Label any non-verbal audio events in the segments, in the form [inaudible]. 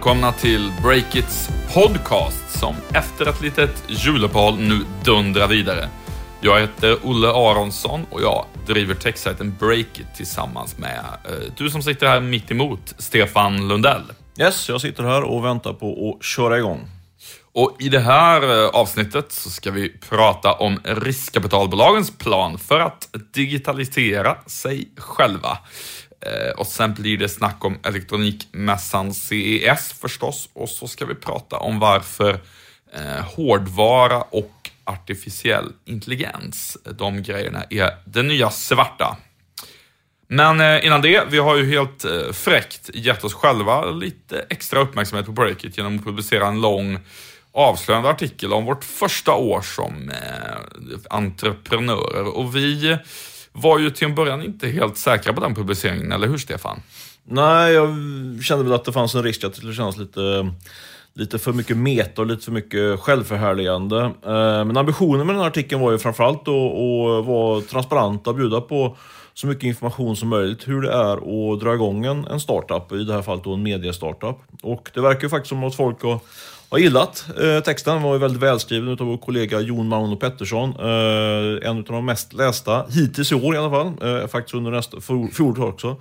välkomna till Breakits podcast som efter ett litet juluppehåll nu dundrar vidare. Jag heter Olle Aronsson och jag driver techsajten Breakit tillsammans med eh, du som sitter här mitt emot, Stefan Lundell. Yes, jag sitter här och väntar på att köra igång. Och i det här eh, avsnittet så ska vi prata om riskkapitalbolagens plan för att digitalisera sig själva. Eh, och sen blir det snack om elektronikmässan CES förstås. Och så ska vi prata om varför eh, hårdvara och artificiell intelligens, de grejerna är det nya svarta. Men eh, innan det, vi har ju helt eh, fräckt gett oss själva lite extra uppmärksamhet på Breakit genom att publicera en lång avslöjande artikel om vårt första år som eh, entreprenörer. Och vi var ju till en början inte helt säkra på den publiceringen, eller hur Stefan? Nej, jag kände väl att det fanns en risk att det skulle kännas lite, lite för mycket meta och lite för mycket självförhärligande. Eh, men ambitionen med den här artikeln var ju framförallt att vara transparenta och bjuda på så mycket information som möjligt hur det är att dra igång en, en startup, i det här fallet då en mediestartup. Och det verkar ju faktiskt som att folk har jag har gillat eh, texten. Den var ju väldigt välskriven av vår kollega Jon Mauno Pettersson. Eh, en av de mest lästa hittills i år i alla fall. Eh, faktiskt under nästa också.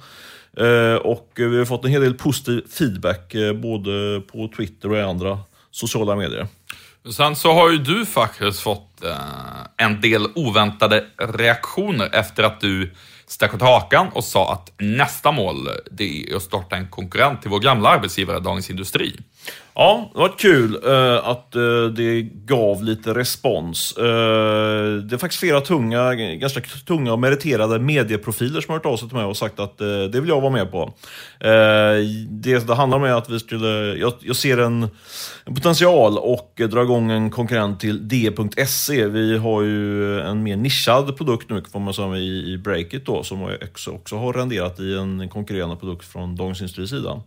Eh, och vi har fått en hel del positiv feedback eh, både på Twitter och i andra sociala medier. Sen så har ju du faktiskt fått eh, en del oväntade reaktioner efter att du stack åt hakan och sa att nästa mål det är att starta en konkurrent till vår gamla arbetsgivare Dagens Industri. Ja, det var kul eh, att eh, det gav lite respons. Eh, det är faktiskt flera tunga, ganska tunga och meriterade medieprofiler som har hört av sig till mig och sagt att det vill jag vara med på. det, det handlar om att vi skulle, jag, jag ser en, en, potential och dra igång en konkurrent till D.se. Vi har ju en mer nischad produkt nu får man säga i, i Breakit då som också, också har renderat i en konkurrerande produkt från Dagens Industris sida.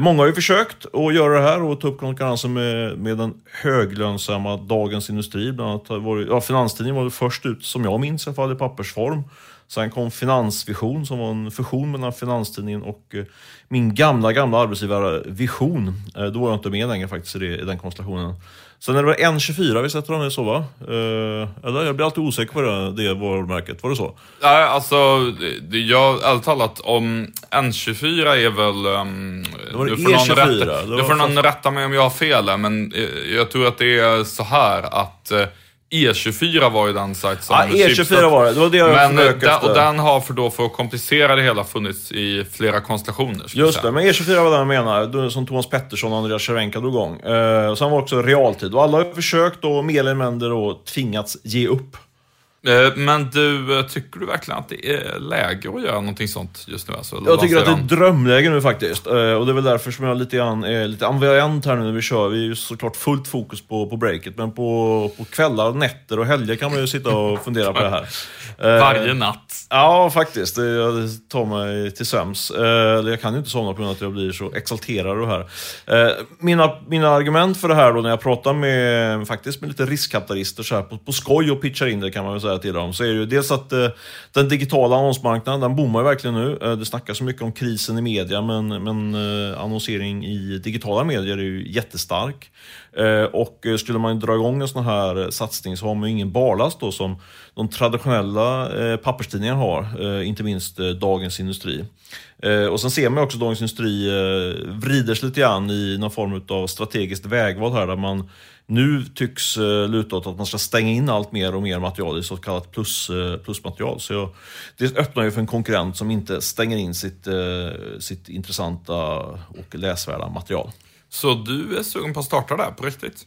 många har ju försökt att göra det här och ta upp konkurrensen med, med den höglönsamma Dagens Industri. Bland annat var, ja, Finanstidningen var först ut, som jag minns i alla fall, i pappersform. Sen kom Finansvision som var en fusion mellan Finanstidningen och eh, min gamla, gamla arbetsgivare Vision. Eh, då var jag inte med längre faktiskt i den konstellationen. Sen är det väl N24 vi sätter dem i så va? Uh, eller? Jag blir alltid osäker på det, det varumärket. Var det så? Nej, alltså, det, jag, ärligt talat, om N24 är väl... Um, det var det E24. Rätta, du får någon rätta mig om jag har fel, men jag tror att det är så här att E24 var ju den sajt som... Ja, E24 var det. Det var det jag men, den, Och den har för då, för att komplicera det hela, funnits i flera konstellationer. Just det, men E24 var den jag menar. Som Thomas Pettersson och Andreas Cervenka drog igång. Eh, sen var det också realtid. Och alla har försökt och mer eller mindre tvingats ge upp. Eh, men du, eh, tycker du verkligen att det är läge att göra någonting sånt just nu? Alltså, jag tycker att det är drömläge nu faktiskt. Eh, och det är väl därför som jag lite grann är lite ambivalent här nu när vi kör. Vi är ju såklart fullt fokus på, på breaket, men på, på kvällar, nätter och helger kan man ju sitta och fundera på det här. [laughs] Varje natt? Ja, faktiskt. Jag tar mig till söms. Jag kan ju inte somna på grund av att jag blir så exalterad och här. Mina, mina argument för det här då när jag pratar med, faktiskt med lite riskkapitalister så här på, på skoj och pitchar in det kan man väl säga säga till dem, så är det ju dels att eh, den digitala annonsmarknaden, den boomar ju verkligen nu. Eh, det snackas så mycket om krisen i media, men, men eh, annonsering i digitala medier är ju jättestark. Eh, och eh, skulle man dra igång en sån här satsning så har man ju ingen barlast då som de traditionella eh, papperstidningarna har, eh, inte minst eh, Dagens Industri. Eh, och sen ser man också Dagens Industri vrider sig lite grann i någon form av strategiskt vägval här där man nu tycks eh, luta åt att man ska stänga in allt mer och mer material i så kallat plus, eh, plusmaterial. Så jag, det öppnar ju för en konkurrent som inte stänger in sitt, eh, sitt intressanta och läsvärda material. Så du är sugen på att starta där på riktigt?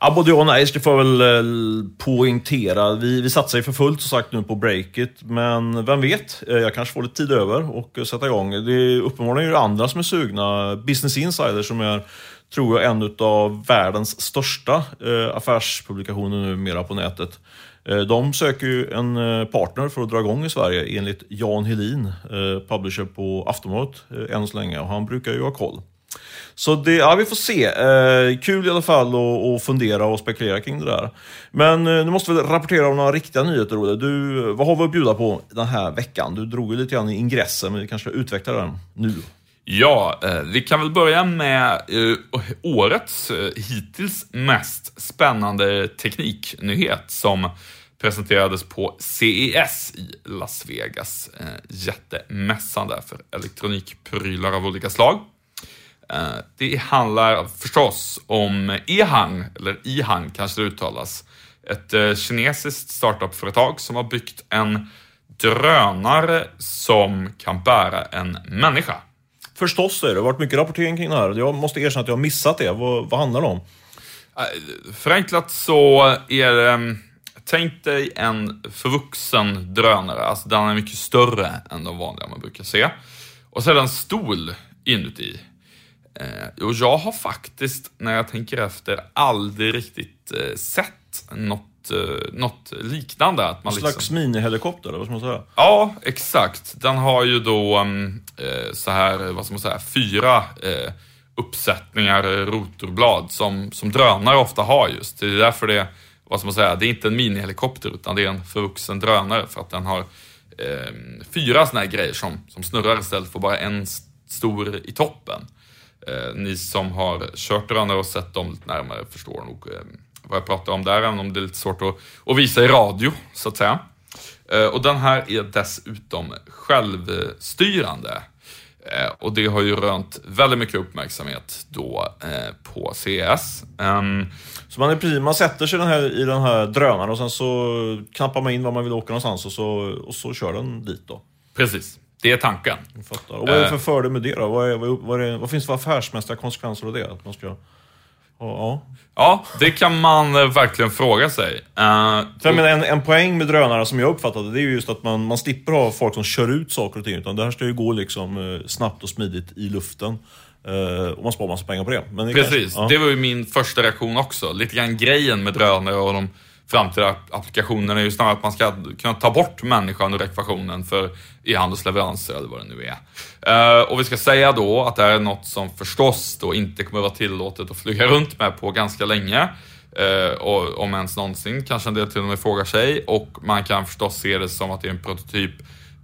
Ja, både ja och nej, ska jag väl poängtera. Vi, vi satsar ju för fullt som sagt nu på breakit, men vem vet? Jag kanske får lite tid över och sätta igång. Det är uppenbarligen andra som är sugna. Business Insider som är tror jag, en av världens största eh, affärspublikationer numera på nätet. Eh, de söker ju en eh, partner för att dra igång i Sverige enligt Jan Helin, eh, publisher på Aftonbladet eh, än så länge. Och han brukar ju ha koll. Så det, ja, vi får se. Eh, kul i alla fall att fundera och spekulera kring det där. Men eh, nu måste vi rapportera om några riktiga nyheter, Olle. Du, vad har vi att bjuda på den här veckan? Du drog ju lite grann i ingressen, men vi kanske utvecklar den nu. Ja, eh, vi kan väl börja med eh, årets eh, hittills mest spännande tekniknyhet som presenterades på CES i Las Vegas. Jättemässan där för elektronikprylar av olika slag. Det handlar förstås om Ehang, eller Ihang kanske det uttalas. Ett kinesiskt startupföretag som har byggt en drönare som kan bära en människa. Förstås är det. Det har varit mycket rapportering kring det här. Jag måste erkänna att jag har missat det. Vad, vad handlar det om? Äh, förenklat så är det, mm, tänk dig en förvuxen drönare, alltså den är mycket större än de vanliga man brukar se. Och så är det en stol inuti. Eh, och jag har faktiskt, när jag tänker efter, aldrig riktigt eh, sett något, eh, något liknande. Att man En liksom... slags minihelikopter, eller vad ska man säga? Ja, exakt. Den har ju då um, eh, så här, vad ska man säga, fyra eh, uppsättningar eh, rotorblad som, som drönare ofta har just. Det är därför det, vad ska man säga, det är inte en minihelikopter utan det är en förvuxen drönare för att den har eh, fyra såna här grejer som, som snurrar istället för bara en st- stor i toppen. Eh, ni som har kört drönare och sett dem lite närmare förstår nog eh, vad jag pratar om där, även om det är lite svårt att, att visa i radio, så att säga. Eh, Och den här är dessutom självstyrande. Eh, Och det har ju rönt väldigt mycket uppmärksamhet då eh, på CES. Ehm, Så man, är precis, man sätter sig den här, i den här drönaren och sen så knappar man in var man vill åka någonstans och så, och så kör den dit då. Precis, det är tanken. Jag fattar. Och vad är det för fördel med det då? Vad, är, vad, vad, är, vad finns det för affärsmässiga konsekvenser av det? Att man ska... Ja, ja. Det kan man eh, verkligen fråga sig. Eh, För jag menar, en, en poäng med drönare som jag uppfattade det är ju just att man, man slipper ha folk som kör ut saker och ting. Utan det här ska ju gå liksom eh, snabbt och smidigt i luften. Eh, och man sparar massa pengar på det. Det Precis, kanske- ja. det var ju min första reaktion också. Lite grann grejen med drönare och de framtida applikationerna är ju snarare att man ska kunna ta bort människan ur ekvationen för e-handelsleveranser eller vad det nu är. Eh, och vi ska säga då att det här är något som förstås då inte kommer vara tillåtet att flyga runt med på ganska länge. Eh, och om ens någonsin kanske en del till och med frågar sig. Och man kan förstås se det som att det är en prototyp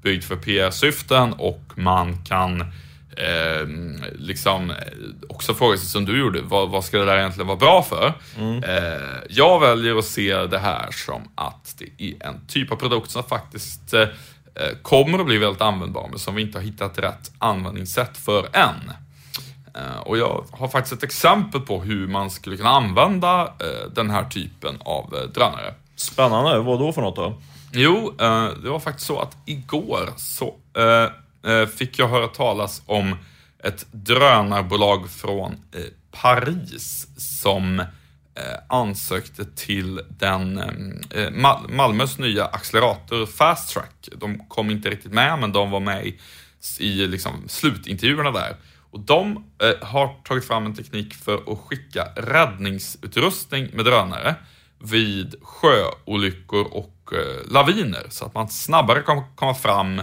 byggd för PR-syften och man kan eh, liksom också fråga sig som du gjorde, vad, vad ska det där egentligen vara bra för? Eh, jag väljer att se det här som att det är en typ av produkt som faktiskt eh, kommer att bli väldigt användbar, men som vi inte har hittat rätt användningssätt för än. Eh, Och jag har faktiskt ett exempel på hur man skulle kunna använda eh, den här typen av eh, drönare. Spännande. Vad då för något då? Jo, det var faktiskt så att igår så Eh, fick jag höra talas om ett drönarbolag från eh, Paris som eh, ansökte till den Malmös nya accelerator Fast Track. De kom inte riktigt med, men de var med i, i liksom, slutintervjuerna där. Och de har tagit fram en teknik för att skicka räddningsutrustning med drönare vid sjöolyckor och laviner så att man snabbare kan komma fram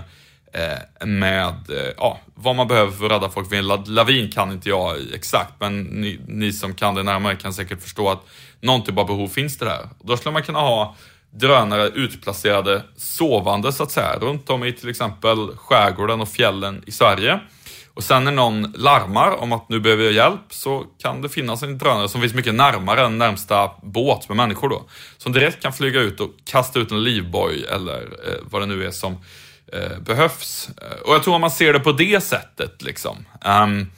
Eh, med eh, ja, vad man behöver för att rädda folk vid en lavin kan inte jag exakt, men ni, ni som kan det närmare kan säkert förstå att någon typ av behov finns det där. Då skulle man kunna ha drönare utplacerade sovande så att säga, runt om i till exempel skärgården och fjällen i Sverige. Och sen när någon larmar om att nu behöver jag hjälp så kan det finnas en drönare som finns mycket närmare än närmsta båt med människor då. Som direkt kan flyga ut och kasta ut en livboj eller eh, vad det nu är som Eh, behövs. Eh, och jag tror om man ser det på det sättet liksom. Ehm,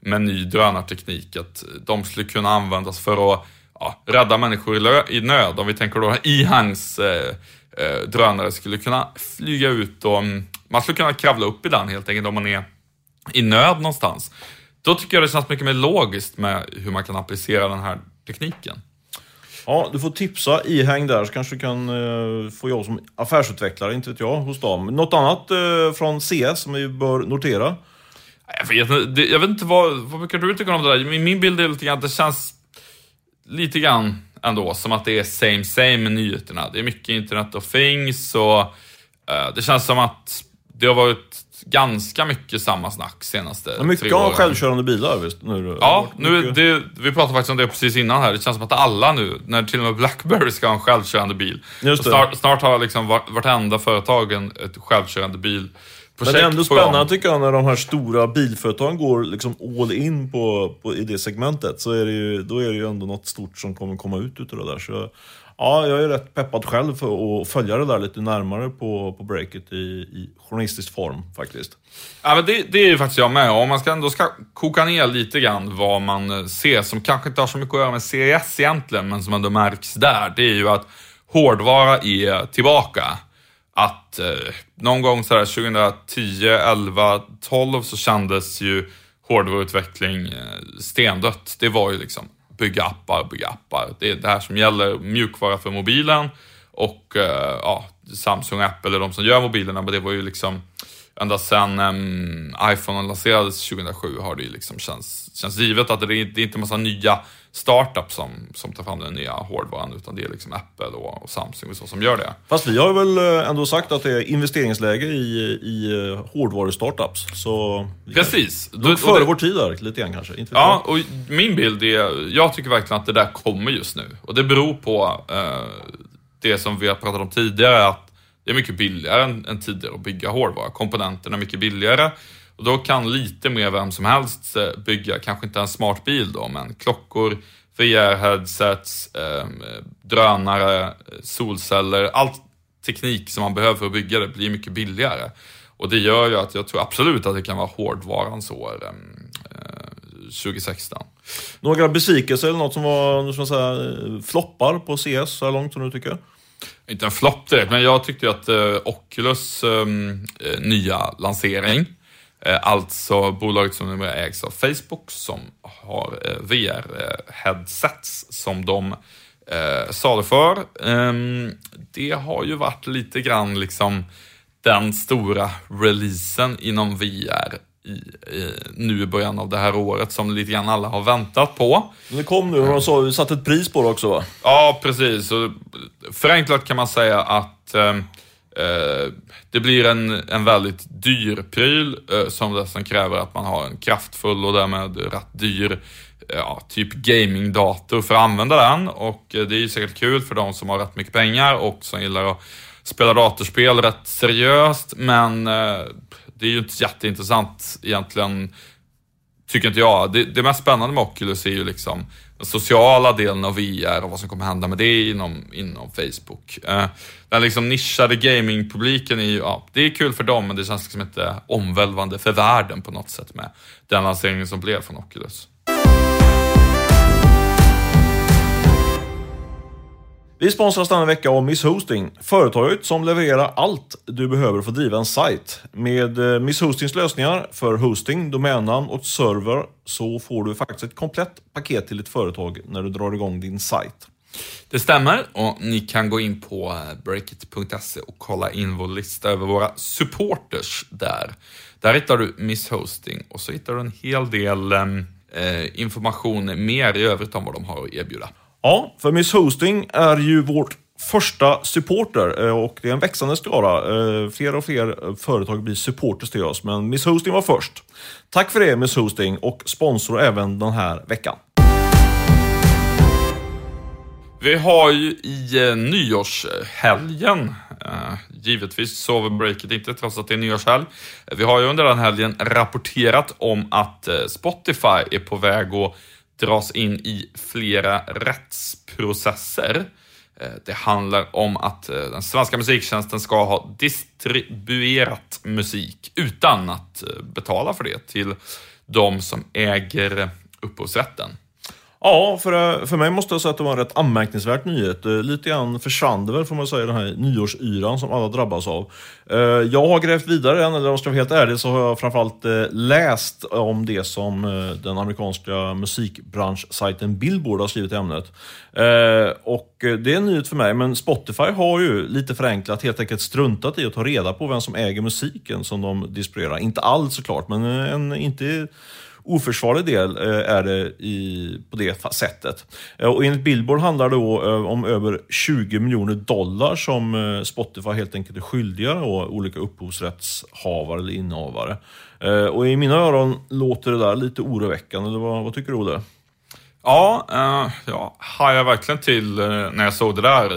med ny drönarteknik, att de skulle kunna användas för att ja, rädda människor i, i nöd. Om vi tänker då Ihangs eh, eh, drönare skulle kunna flyga ut och mm, man skulle kunna kravla upp i den helt enkelt om man är i nöd någonstans. Då tycker jag det känns mycket mer logiskt med hur man kan applicera den här tekniken. Ja, du får tipsa e-hang där så kanske du kan eh, få jobb som affärsutvecklare, inte vet jag, hos dem. Något annat eh, från CS som vi bör notera? Jag vet, inte- det- jag vet inte vad, vad brukar du tycka om det där? Min, min bild är lite grann att det känns lite grann ändå som att det är same same med nyheterna. Det är mycket internet of things och eh, det känns som att det har varit ganska mycket samma snack senaste Ja, mycket tre om åren. självkörande bilar visst? Nu, Ja, nu, mycket- det, vi pratade faktiskt om det precis innan här. Det känns som att alla nu, när till och med Blackberry ska ha en självkörande bil. Och. Snart, snart har liksom var- vartenda företag en ett självkörande bil Men det är ändå spännande tycker jag när de här stora bilföretagen går liksom all in på, på, i det segmentet. Så är det ju, då är det ju ändå något stort som kommer komma ut utav det där. Så, ja, jag är rätt peppad själv för att följa det där lite närmare på, på breaket i, i journalistisk form faktiskt. Ja, men det, det är ju faktiskt jag med. Om man ska ändå ska koka ner lite grann vad man eh, ser som kanske inte har så mycket att göra med CES egentligen, men som ändå märks där. Det är ju att hårdvara är tillbaka. Att eh, någon gång sådär 2010, 11, 12 så kändes ju hårdvaruutveckling eh, stendött. Det var ju liksom bygga appar, bygga appar. Det är det här som gäller mjukvara för mobilen och eh, ja, Samsung och Apple är de som gör mobilerna, men det var ju liksom ända sedan um, iPhone lanserades 2007 har det ju liksom känns, känns givet att det är, det är inte massa nya startups som, som tar fram den nya hårdvaran, utan det är liksom Apple och, och Samsung och så som gör det. Fast vi har väl eh, ändå sagt att det är investeringsläge i, i eh, hårdvarustartups. Så Precis. kan- och före det- vår tid där, lite grann kanske. Inte Ja, och min bild är, jag tycker verkligen att det där kommer just nu. Och det beror på eh, det som vi har pratat om tidigare, att det är mycket billigare än, än tidigare att bygga hårdvara. Komponenterna är mycket billigare. Och då kan lite mer vem som helst eh, bygga, kanske inte en smart bil då, men klockor, VR-headsets, eh, drönare, eh, solceller, allt teknik som man behöver för att bygga det blir mycket billigare. Och det gör ju att jag tror absolut att det kan vara hårdvarans år eh, 2016. Några besvikelser eller något som var man säga, eh, floppar på CS så här långt som du tycker? Inte en flopp direkt, men jag tyckte att eh, Oculus ehm, eh, nya lansering, eh, alltså bolaget som numera ägs av Facebook, som har eh, VR-headsets som de eh, saluför. Ehm, det har ju varit lite grann liksom den stora releasen inom VR i, i, nu i början av det här året som lite grann alla har väntat på. Det kom nu och de sa, satte ett pris på det också va? Ja, precis. Förenklat kan man säga att eh, eh, Eh, det blir en, en väldigt dyr pryl eh, som dessutom kräver att man har en kraftfull och därmed rätt dyr eh, ja, typ gamingdator för att använda den. Och eh, det är ju säkert kul för de som har rätt mycket pengar och som gillar att spela datorspel rätt seriöst. Men eh, det är ju inte jätteintressant egentligen tycker inte jag. Det, det mest spännande med Oculus är ju liksom sociala delen av VR och vad som kommer hända med det inom, inom Facebook. Eh, den liksom nischade gamingpubliken är ju, ja, det är kul för dem, men det känns liksom inte omvälvande för världen på något sätt med den lanseringen som blev från Oculus. Vi sponsras denna vecka av Miss Hosting, företaget som levererar allt du behöver för att driva en sajt. Med eh, Miss Hostings lösningar för hosting, domännamn och server så får du faktiskt ett komplett paket till ditt företag när du drar igång din sajt. Det stämmer och ni kan gå in på eh, breakit.se och kolla in vår lista över våra supporters där. Där hittar du Miss Hosting och så hittar du en hel del eh, eh information mer i övrigt om vad de har att erbjuda. Ja, för Miss Hosting är ju vårt första supporter eh, och det är en växande skara. Eh, fler och fler företag blir supporters till oss, men Miss Hosting var först. Tack för det Miss Hosting och sponsor även den här veckan. Vi har ju i eh, nyårshelgen, eh, givetvis sover breaket inte trots att det är nyårshelg. Vi har ju under den helgen rapporterat om att eh, Spotify är på väg att dras in i flera rättsprocesser. Eh, det handlar om att eh, den svenska musiktjänsten ska ha distribuerat musik utan att eh, betala för det till de som äger upphovsrätten. Ja, för, eh, för mig måste jag säga att det var en rätt anmärkningsvärt nyhet. Eh, lite grann försvann det väl, får man säga, den här nyårsyran som alla drabbas av. Eh, jag har grävt vidare eller om jag ska vara helt ärlig, så har jag framförallt läst om det som den amerikanska musikbranschsajten Billboard har skrivit i ämnet. Och det är en nyhet för mig, men Spotify har ju lite förenklat helt enkelt struntat i att ta reda på vem som äger musiken som de distribuerar. Inte allt såklart, men en inte oförsvarlig del eh, är det i, på det sättet. Eh, och enligt Billboard handlar det då eh, om över 20 miljoner dollar som Spotify helt enkelt är skyldiga då, olika upphovsrättshavare eller innehavare. Och i mina öron låter det där lite oroväckande. Vad, vad tycker du Olle? Ja, eh, jag hajade verkligen till när jag såg det där.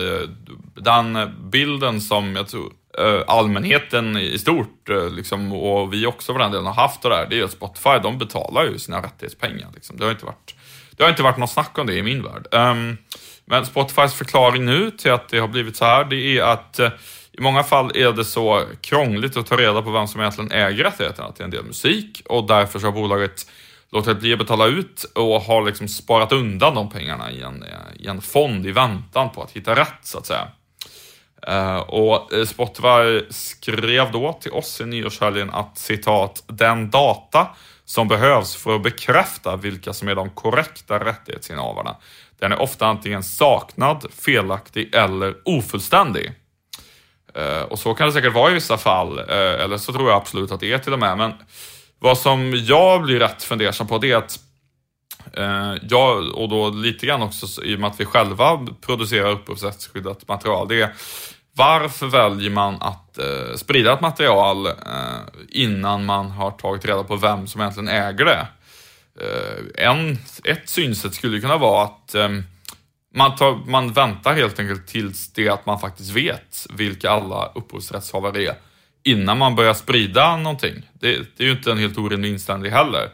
Den bilden som jag tror Eh, allmänheten i stort, eh, liksom, och vi också för den delen har haft det där, det är att Spotify, de betalar ju sina rättighetspengar. Liksom. Det, har inte varit, det har inte varit något snack om det i min värld. Um, men Spotifys förklaring nu till att det har blivit så här, det är att eh, i många fall är det så krångligt att ta reda på vem som egentligen äger rättigheterna till en del musik och därför så har bolaget låtit bli att betala ut och har liksom sparat undan de pengarna i en, i en fond i väntan på att hitta rätt så att säga. Uh, och eh, Spotify skrev då till oss i nyårshelgen att citat, den data som behövs för att bekräfta vilka som är de korrekta rättighetsinnehavarna, den är ofta antingen saknad, felaktig eller ofullständig. Uh, och så kan det säkert vara i vissa fall, uh, eller så tror jag absolut att det är till och med, men vad som jag blir rätt fundersam på det är att eh, och då lite grann också i och med att vi själva producerar upphovsrättsskyddat material, det är varför väljer man att eh, sprida ett material eh, innan man har tagit reda på vem som egentligen äger det? Eh, en, ett synsätt skulle kunna vara att eh, man, tar, man väntar helt enkelt tills det att man faktiskt vet vilka alla upphovsrättshavare är innan man börjar sprida någonting. Det, det är ju inte en helt orimlig inställning heller.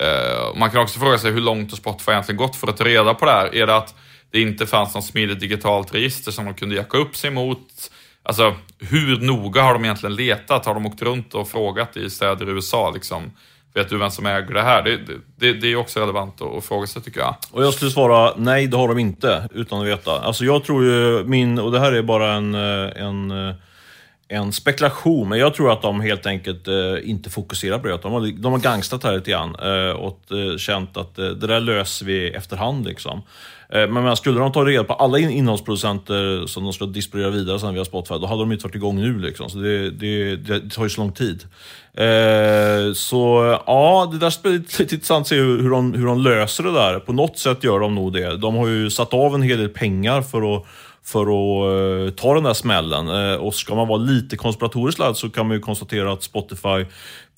Eh, man kan också fråga sig hur långt har Spotify egentligen gått för att ta reda på det här? Är det att det inte fanns något smidigt digitalt register som de kunde jacka upp sig mot? Alltså, hur noga har de egentligen letat? Har de åkt runt och frågat i städer i USA liksom? Vet du vem som äger det här? Det, det, det är också relevant att, fråga sig tycker jag. Och jag skulle svara nej, det har de inte, utan att veta. Alltså jag tror ju min, och det här är bara en, eh, en eh, en spekulation, men jag tror att de helt enkelt eh, inte fokuserar på det. De har, de har gangstat här lite grann eh, och eh, känt att eh, det där löser vi efterhand. Liksom. Eh, men, men skulle de ta reda på alla innehållsproducenter som de ska distribuera vidare sen via Spotify, då hade de inte varit igång nu. Liksom. Så det, det, det tar ju så lång tid. Eh, så ja, det där är lite intressant att se hur, hur, de, hur de löser det där. På något sätt gör de nog det. De har ju satt av en hel del pengar för att för att eh, ta den där smällen. Eh, och ska man vara lite konspiratoriskt ladd så kan man ju konstatera att Spotify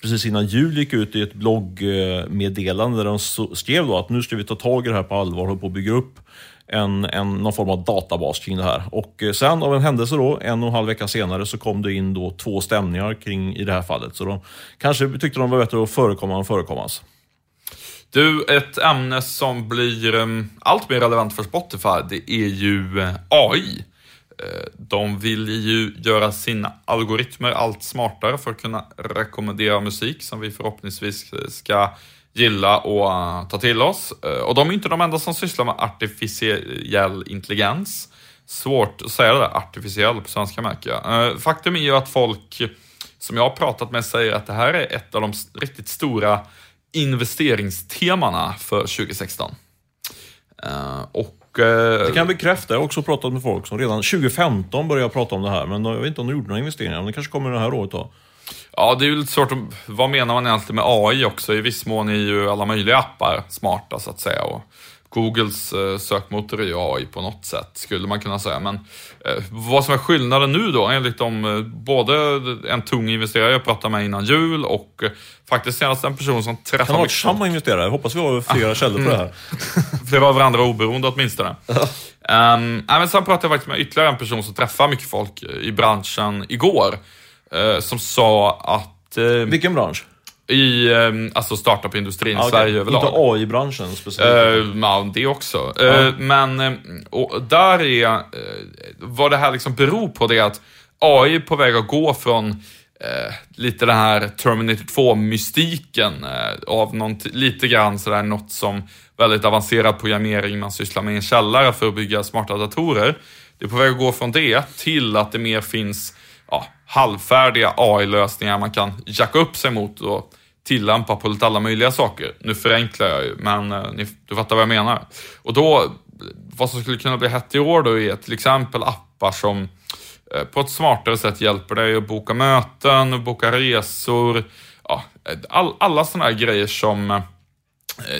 precis innan jul gick ut i ett bloggmeddelande där de skrev då att nu ska vi ta tag i det här på allvar och på att bygga upp en, en, någon form av databas kring det här. Och eh, sen av en händelse då, en och en halv vecka senare, så kom det in då två stämningar kring i det här fallet. Så de kanske tyckte de var bättre att förekomma än förekommas. Du, ett ämne som blir ehm, allt mer relevant för Spotify, det är ju eh, AI. Eh, de vill ju göra sina algoritmer allt smartare för att kunna rekommendera musik som vi förhoppningsvis eh, ska gilla och ta till oss. Och de är inte de enda som sysslar med artificiell intelligens. Svårt att säga det där, artificiell på svenska märker jag. Faktum är ju att folk som jag har pratat med säger att det här är ett av de riktigt stora investeringstemana för 2016. Uh, eh, och uh, det kan jag bekräfta. Jag har också pratat med folk som redan 2015 började prata om det här, men jag vet inte om de gjorde några investeringar. Men det kanske kommer det här året då. Ja, det är ju lite svårt att... Vad menar man egentligen med AI också? I viss mån är ju alla möjliga appar smarta, så att säga. Och Googles eh, sökmotor är ju AI på något sätt, skulle man kunna säga. Men eh, vad som är skillnaden nu då, enligt de, eh, både en tung investerare jag pratade med innan jul och faktiskt senast en person som träffade... Kan det vara samma investerare? Jag hoppas vi har flera källor på det här. [laughs] flera av varandra oberoende åtminstone. [laughs] um, men sen pratade jag faktiskt med ytterligare en person som träffar mycket folk i branschen igår. Uh, som sa att... Uh, Vilken bransch? I ehm, alltså startup-industrin okay. Sverige överlag. Inte AI-branschen specifikt? Uh, ja, det också. Uh, ja. Men och där är, uh, vad det här liksom beror på det är att AI är på väg att gå från uh, lite den här Terminator 2-mystiken av något, lite grann sådär något som väldigt avancerad programmering man sysslar med i en källare för att bygga smarta datorer. Det är på väg att gå från det till att det mer finns ja, halvfärdiga AI-lösningar man kan jacka upp sig mot och tillämpa på lite alla möjliga saker. Nu förenklar jag ju, men eh, ni, du fattar vad jag menar. Och då, vad som skulle kunna bli hett i år då är till exempel appar som eh, på ett smartare sätt hjälper dig att boka möten, boka resor, ja, eh, all, alla sådana här grejer som, eh,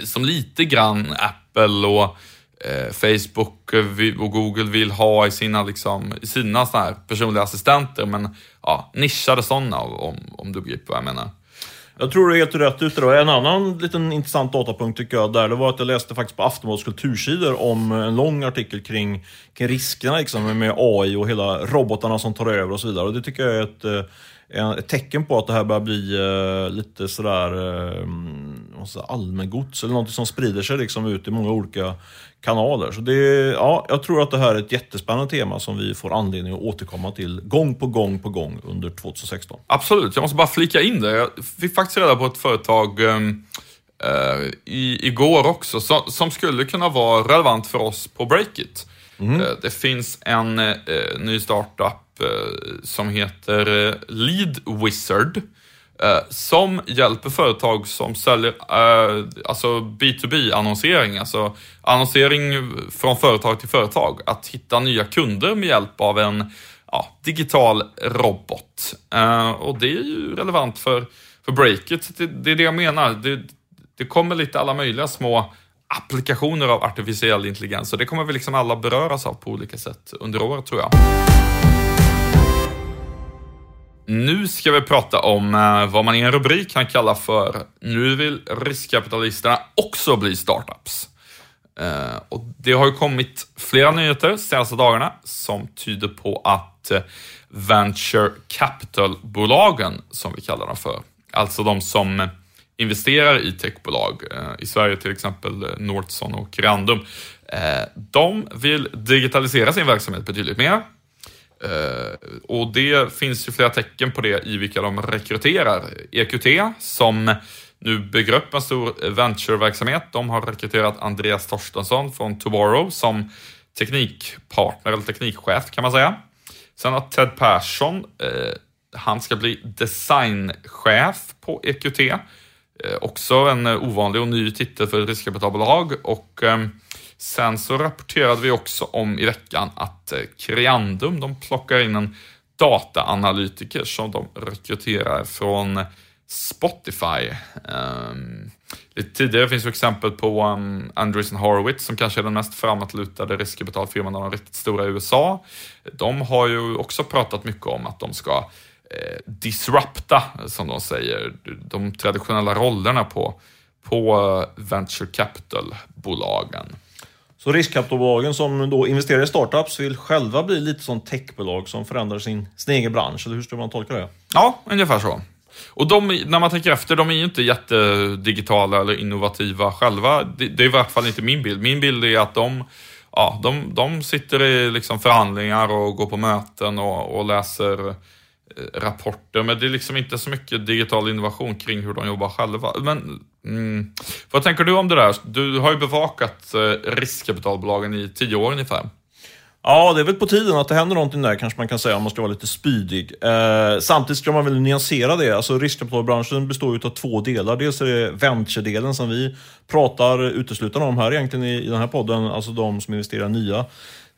som lite grann Apple och Eh, Facebook eh, och Google vill ha i sina, liksom, i sina såna här personliga assistenter, men ja, nischade sådana om, om du begriper vad jag menar. Jag tror du är helt rätt ute. En annan liten intressant datapunkt tycker jag där, det var att jag läste faktiskt på Aftonbladets kultursidor om en lång artikel kring, kring riskerna liksom, med AI och hela robotarna som tar över och så vidare. Och det tycker jag är ett eh, ett tecken på att det här börjar bli lite sådär uh, allmängods eller något som sprider sig liksom ut i många olika kanaler. Så det, ja, jag tror att det här är ett jättespännande tema som vi får anledning att återkomma till gång på gång på gång under 2016. Absolut, jag måste bara flika in det. Jag fick faktiskt reda på ett företag um, uh, i, igår också som, som, skulle kunna vara relevant för oss på Breakit. Mm. Uh, det finns en uh, ny startup som heter Lead Wizard Eh, Eh, som hjälper företag som säljer eh, alltså B2B-annonsering, alltså annonsering från företag till företag, att hitta nya kunder med hjälp av en ja, digital robot. Eh, och det är ju relevant för, för breaket, det, det är det jag menar. Det, det kommer lite alla möjliga små applikationer av artificiell intelligens och det kommer vi liksom alla beröras av på olika sätt under året tror jag. Nu ska vi prata om eh, vad man i en rubrik kan kalla för Nu vill riskkapitalisterna också bli startups. Eh, och det har ju kommit flera nyheter de senaste dagarna som tyder på att eh, venture capital-bolagen, som vi kallar dem för, alltså de som investerar i techbolag, i Sverige till exempel Northson och Creandum, de vill digitalisera sin verksamhet betydligt mer Eh, och det finns ju flera tecken på det i vilka de rekryterar. EQT, som nu bygger upp en stor ventureverksamhet, de har rekryterat Andreas Torstensson från Tomorrow som teknikpartner eller teknikchef kan man säga. Sen har Ted Persson, eh, han ska bli designchef på EQT. Eh, också en ovanlig och ny titel för ett riskkapitalbolag och eh, Sen så rapporterade vi också om i veckan att eh, Creandum, de plockar in en dataanalytiker som de rekryterar från Spotify. Um, lite tidigare finns ju exempel på ehm, um, Andreessen Horowitz som kanske är den mest framåtlutade riskkapitalfirman av de riktigt stora i USA. De har ju också pratat mycket om att de ska eh, disrupta, som de säger, de traditionella rollerna på, på eh, venture capital-bolagen. Så riskkapitalbolagen som då investerar i startups vill själva bli lite som techbolag som förändrar sin, sin egen bransch, eller hur ska man tolka det? Ja, ungefär så. Och de, när man tänker efter, de är ju inte jättedigitala eller innovativa själva. Det, det är i vart fall inte min bild. Min bild är att de, ja, de, de sitter i liksom förhandlingar och går på möten och, och läser eh, rapporter, men det är liksom inte så mycket digital innovation kring hur de jobbar själva. Men mm, vad tänker du om det där? Du har ju bevakat eh, riskkapitalbolagen i tio år ungefär. Ja, det är väl på tiden att det händer någonting där kanske man kan säga om man ska vara lite spydig. Eh, samtidigt ska man väl nyansera det. Alltså riskkapitalbranschen består ju av två delar. Dels är det venture-delen som vi pratar uteslutande om här egentligen i, i den här podden. Alltså de som investerar nya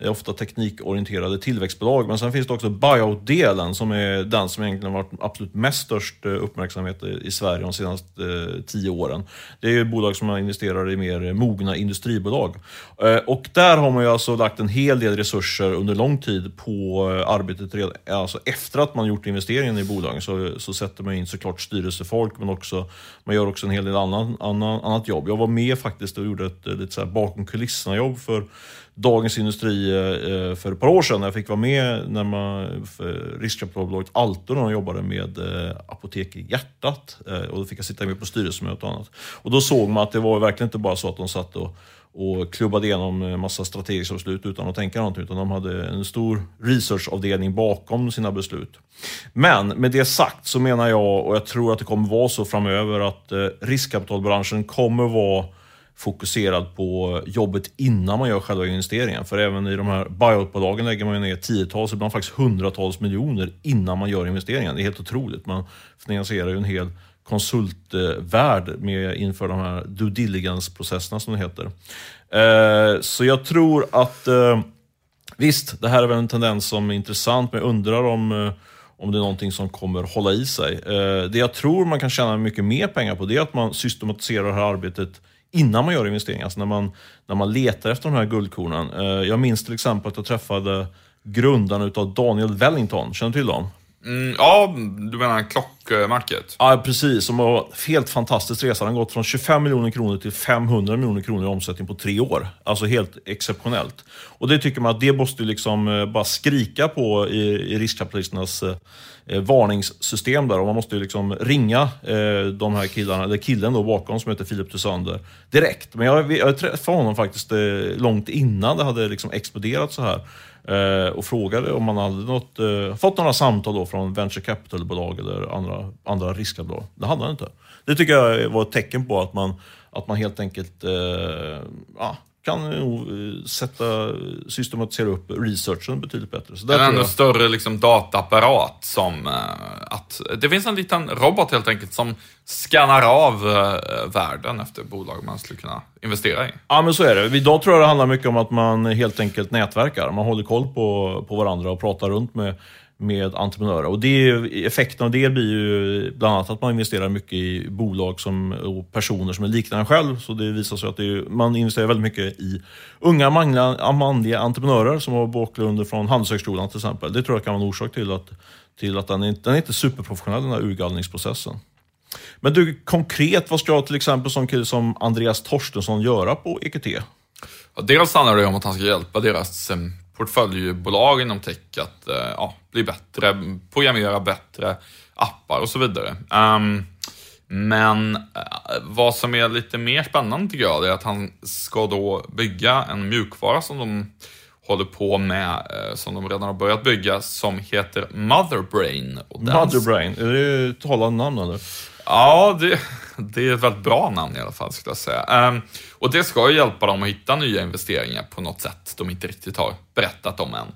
ofta teknikorienterade tillväxtbolag. Men sen finns det också buyout-delen som är den som egentligen varit absolut mest störst eh, uppmärksamhet i Sverige de senaste eh, tio åren. Det är bolag som man investerar i mer mogna industribolag. Eh, och där har man ju alltså lagt en hel del resurser under lång tid på arbetet redan, alltså efter att man gjort investeringen i bolagen så, så sätter man in såklart styrelsefolk men också man gör också en hel del annan, annan, annat jobb. Jag var med faktiskt och gjorde ett lite så här bakom kulisserna jobb för Dagens Industri Eh, för ett par år sedan. när Jag fick vara med när man, riskkapitalbolaget Altor när de jobbade med eh, Apotek i hjärtat. Eh, och då fick jag sitta med på styrelsemöte och annat. Och då såg man att det var verkligen inte bara så att de satt och och klubbade igenom massa strategiska beslut utan att tänka någonting. Utan de hade en stor researchavdelning bakom sina beslut. Men med det sagt så menar jag, och jag tror att det kommer vara så framöver, att riskkapitalbranschen kommer vara fokuserad på jobbet innan man gör själva investeringen. För även i de här buyoutbolagen lägger man ner tiotals, ibland faktiskt hundratals miljoner innan man gör investeringen. Det är helt otroligt. Man finansierar ju en hel konsultvärld med inför de här due diligence-processerna som det heter. Eh, så jag tror att eh, visst, det här är väl en tendens som är intressant, men jag undrar om eh, om det är någonting som kommer hålla i sig. Eh, det jag tror man kan tjäna mycket mer pengar på det är att man systematiserar det här arbetet innan man gör investeringar, alltså när man, när man letar efter de här guldkornen. Eh, jag minns till exempel att jag träffade grundaren av Daniel Wellington, känner du till dem? Mm, ja, du menar klockmärket? Ja, precis. Som var helt fantastisk resa. Den har gått från 25 miljoner kronor till 500 miljoner kronor i omsättning på tre år. Alltså helt exceptionellt. Och det tycker man att det måste liksom eh, bara skrika på i, i riskkapitalisternas eh, eh varningssystem där. Och man måste liksom ringa eh, de här killarna, eller killen då bakom som heter Filip Thusander direkt. Men jag, jag träffade honom faktiskt eh, långt innan det hade liksom exploderat så här. Eh, och frågade om man hade något, eh, fått några samtal då från venture capital-bolag eller andra, andra riskkapitalbolag. Det hade han inte. Det tycker jag var ett tecken på att man, att man helt enkelt eh, ja, kan nog sätta, systematisera upp researchen betydligt bättre. Så en ännu jag... större liksom, dataapparat som att det finns en liten robot helt enkelt som skannar av eh, världen efter bolag man skulle kunna investera i. Ja, men så är det. Idag tror jag det handlar mycket om att man helt enkelt nätverkar. Man håller koll på, på varandra och pratar runt med, med entreprenörer. Och det, effekten av det blir ju bland annat att man investerar mycket i bolag som, och personer som är liknande själv. Så det visar sig att det är, man investerar väldigt mycket i unga manliga, manliga entreprenörer som har bakgrunder från Handelshögskolan till exempel. Det tror jag kan vara en orsak till att, till att den, är, den är inte superprofessionell den här urgallringsprocessen. Men du, konkret, vad ska till exempel som kille som Andreas Torstensson göra på EQT? Ja, dels handlar det om att han ska hjälpa deras eh, portföljbolag inom tech att eh, ja, bli bättre, programmera bättre appar och så vidare. Um, men eh, vad som är lite mer spännande tycker jag, är att han ska då bygga en mjukvara som de håller på med, uh, som de redan har börjat bygga, som heter Motherbrain. Motherbrain, är det ett hållande namn eller? Ja, det, [laughs] det, är ett väldigt bra namn i alla fall skulle jag säga. Um, och det ska ju hjälpa dem att hitta nya investeringar på något sätt de inte riktigt har berättat om än.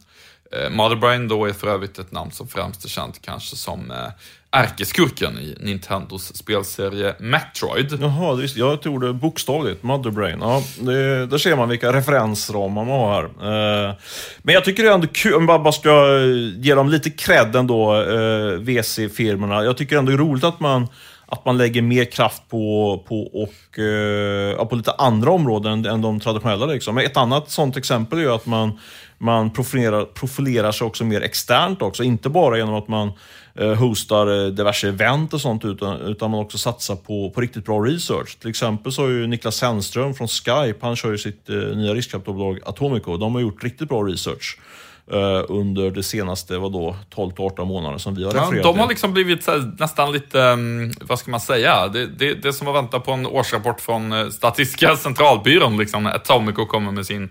Uh, Motherbrain då är för övrigt ett namn som främst är känt kanske som uh, ärkeskurken i Nintendos spelserie Metroid. Jaha, visst, jag tog det bokstavligt, Motherbrain. Ja, det, där ser man vilka referensramar man har här. Eh, men jag tycker det är ändå kul, om man bara ska eh, ge dem lite cred ändå, eh, VC-firmorna. Jag tycker ändå det är roligt att man att man lägger mer kraft på, på, och, eh, på lite andra områden än de traditionella. Liksom. Ett annat sånt exempel är att man, man profilerar, profilerar sig också mer externt också. Inte bara genom att man hostar eh, diverse event och sånt utan, utan man också satsar på, på riktigt bra research. Till exempel så har ju Niklas Sennström från Skype, han kör ju sitt eh, nya riskkapitalbolag Atomico. De har gjort riktigt bra research. Uh, under det senaste, vadå, 12-18 månader som vi har refererat ja, De har liksom blivit här, nästan lite, um, vad ska man säga, det, det, det som att vänta på en årsrapport från uh, Statistiska centralbyrån, liksom, Atomico kommer med sin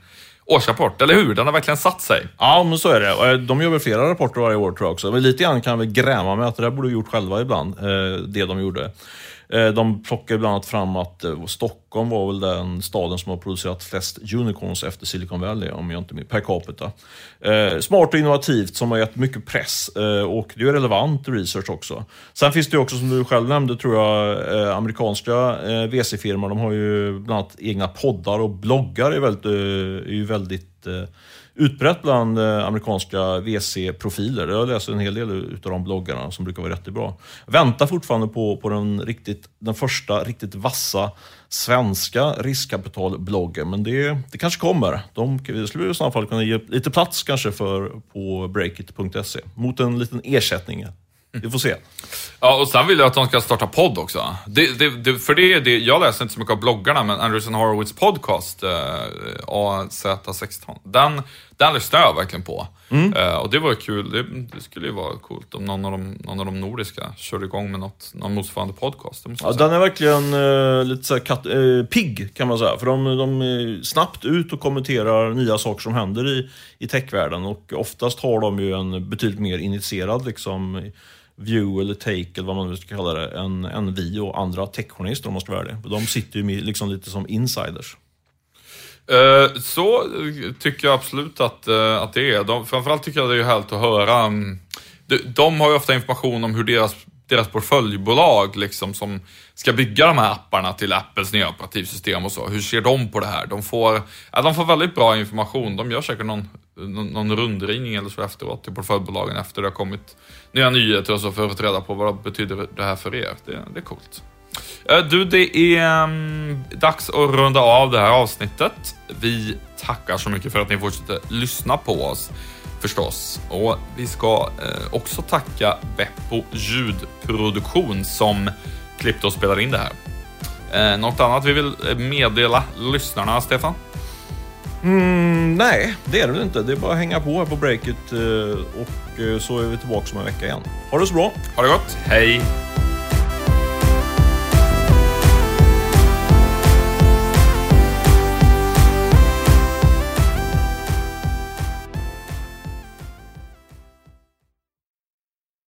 årsrapport, eller hur? Den har verkligen satt sig. Ja, men så är det. Eh, de gör väl flera rapporter varje år tror jag också. Men lite grann kan jag väl gräma med att det där borde gjort själva ibland, eh, det de gjorde. Eh, de plockar bland annat fram att eh, Stockholm var väl den staden som har producerat flest unicorns efter Silicon Valley, om jag inte minns, per capita. Eh, smart och innovativt som har gett mycket press och det är relevant research också. Sen finns det också, som du själv nämnde, tror jag, amerikanska VC-firmor. De har ju bland annat egna poddar och bloggar är väldigt, är ju väldigt utbrett bland eh, amerikanska VC-profiler. Jag läser en hel del av de bloggarna som brukar vara jättebra. Väntar fortfarande på, på den, riktigt, den första riktigt vassa svenska riskkapitalbloggen, men det, det kanske kommer. De skulle i så fall kunna ge lite plats kanske för på breakit.se mot en liten ersättning. Vi får se. Ja, och sen vill jag att de ska starta podd också. Det, det, det, för det, det, jag läser inte så mycket av bloggarna, men Anderson Horowitz podcast, eh, AZ16, den, den lyssnar jag verkligen på. Mm. Eh, och det var kul. Det, det, skulle ju vara coolt om någon av de, någon av de nordiska körde igång med något, någon motsvarande podcast. ja, den är verkligen eh, lite så kat, eh, pigg kan man säga. För de, de är snabbt ut och kommenterar nya saker som händer i, i techvärlden. Och oftast har de ju en betydligt mer initierad liksom, view eller take eller vad man nu ska kalla det, än, än vi och andra techjournalister om man ska vara det. De sitter ju liksom lite som insiders. Eh, så tycker jag absolut att, eh, att det är. De, framförallt tycker jag det är härligt att höra. Mm, de, de, har ju ofta information om hur deras, deras portföljbolag liksom, som ska bygga de här apparna till Apples nya operativsystem och så. Hur ser de på det här? De får, ja, de får väldigt bra information. De gör säkert någon, någon, någon rundringning eller så efteråt till portföljbolagen efter det har kommit nya nyheter och så för att få reda på vad det betyder det här för er. Det, det är coolt. Eh, du, det är um, dags att runda av det här avsnittet. Vi tackar så mycket för att ni fortsätter lyssna på oss. förstås. Och vi ska eh, också tacka Beppo ljudproduktion som klippte och spelade in det här. Eh, något annat vi vill eh, meddela lyssnarna, Stefan? Mm, nej, det är det inte. Det är bara att hänga på här på breaket och så är vi tillbaka om en vecka igen. Ha det så bra! Ha det gott, hej!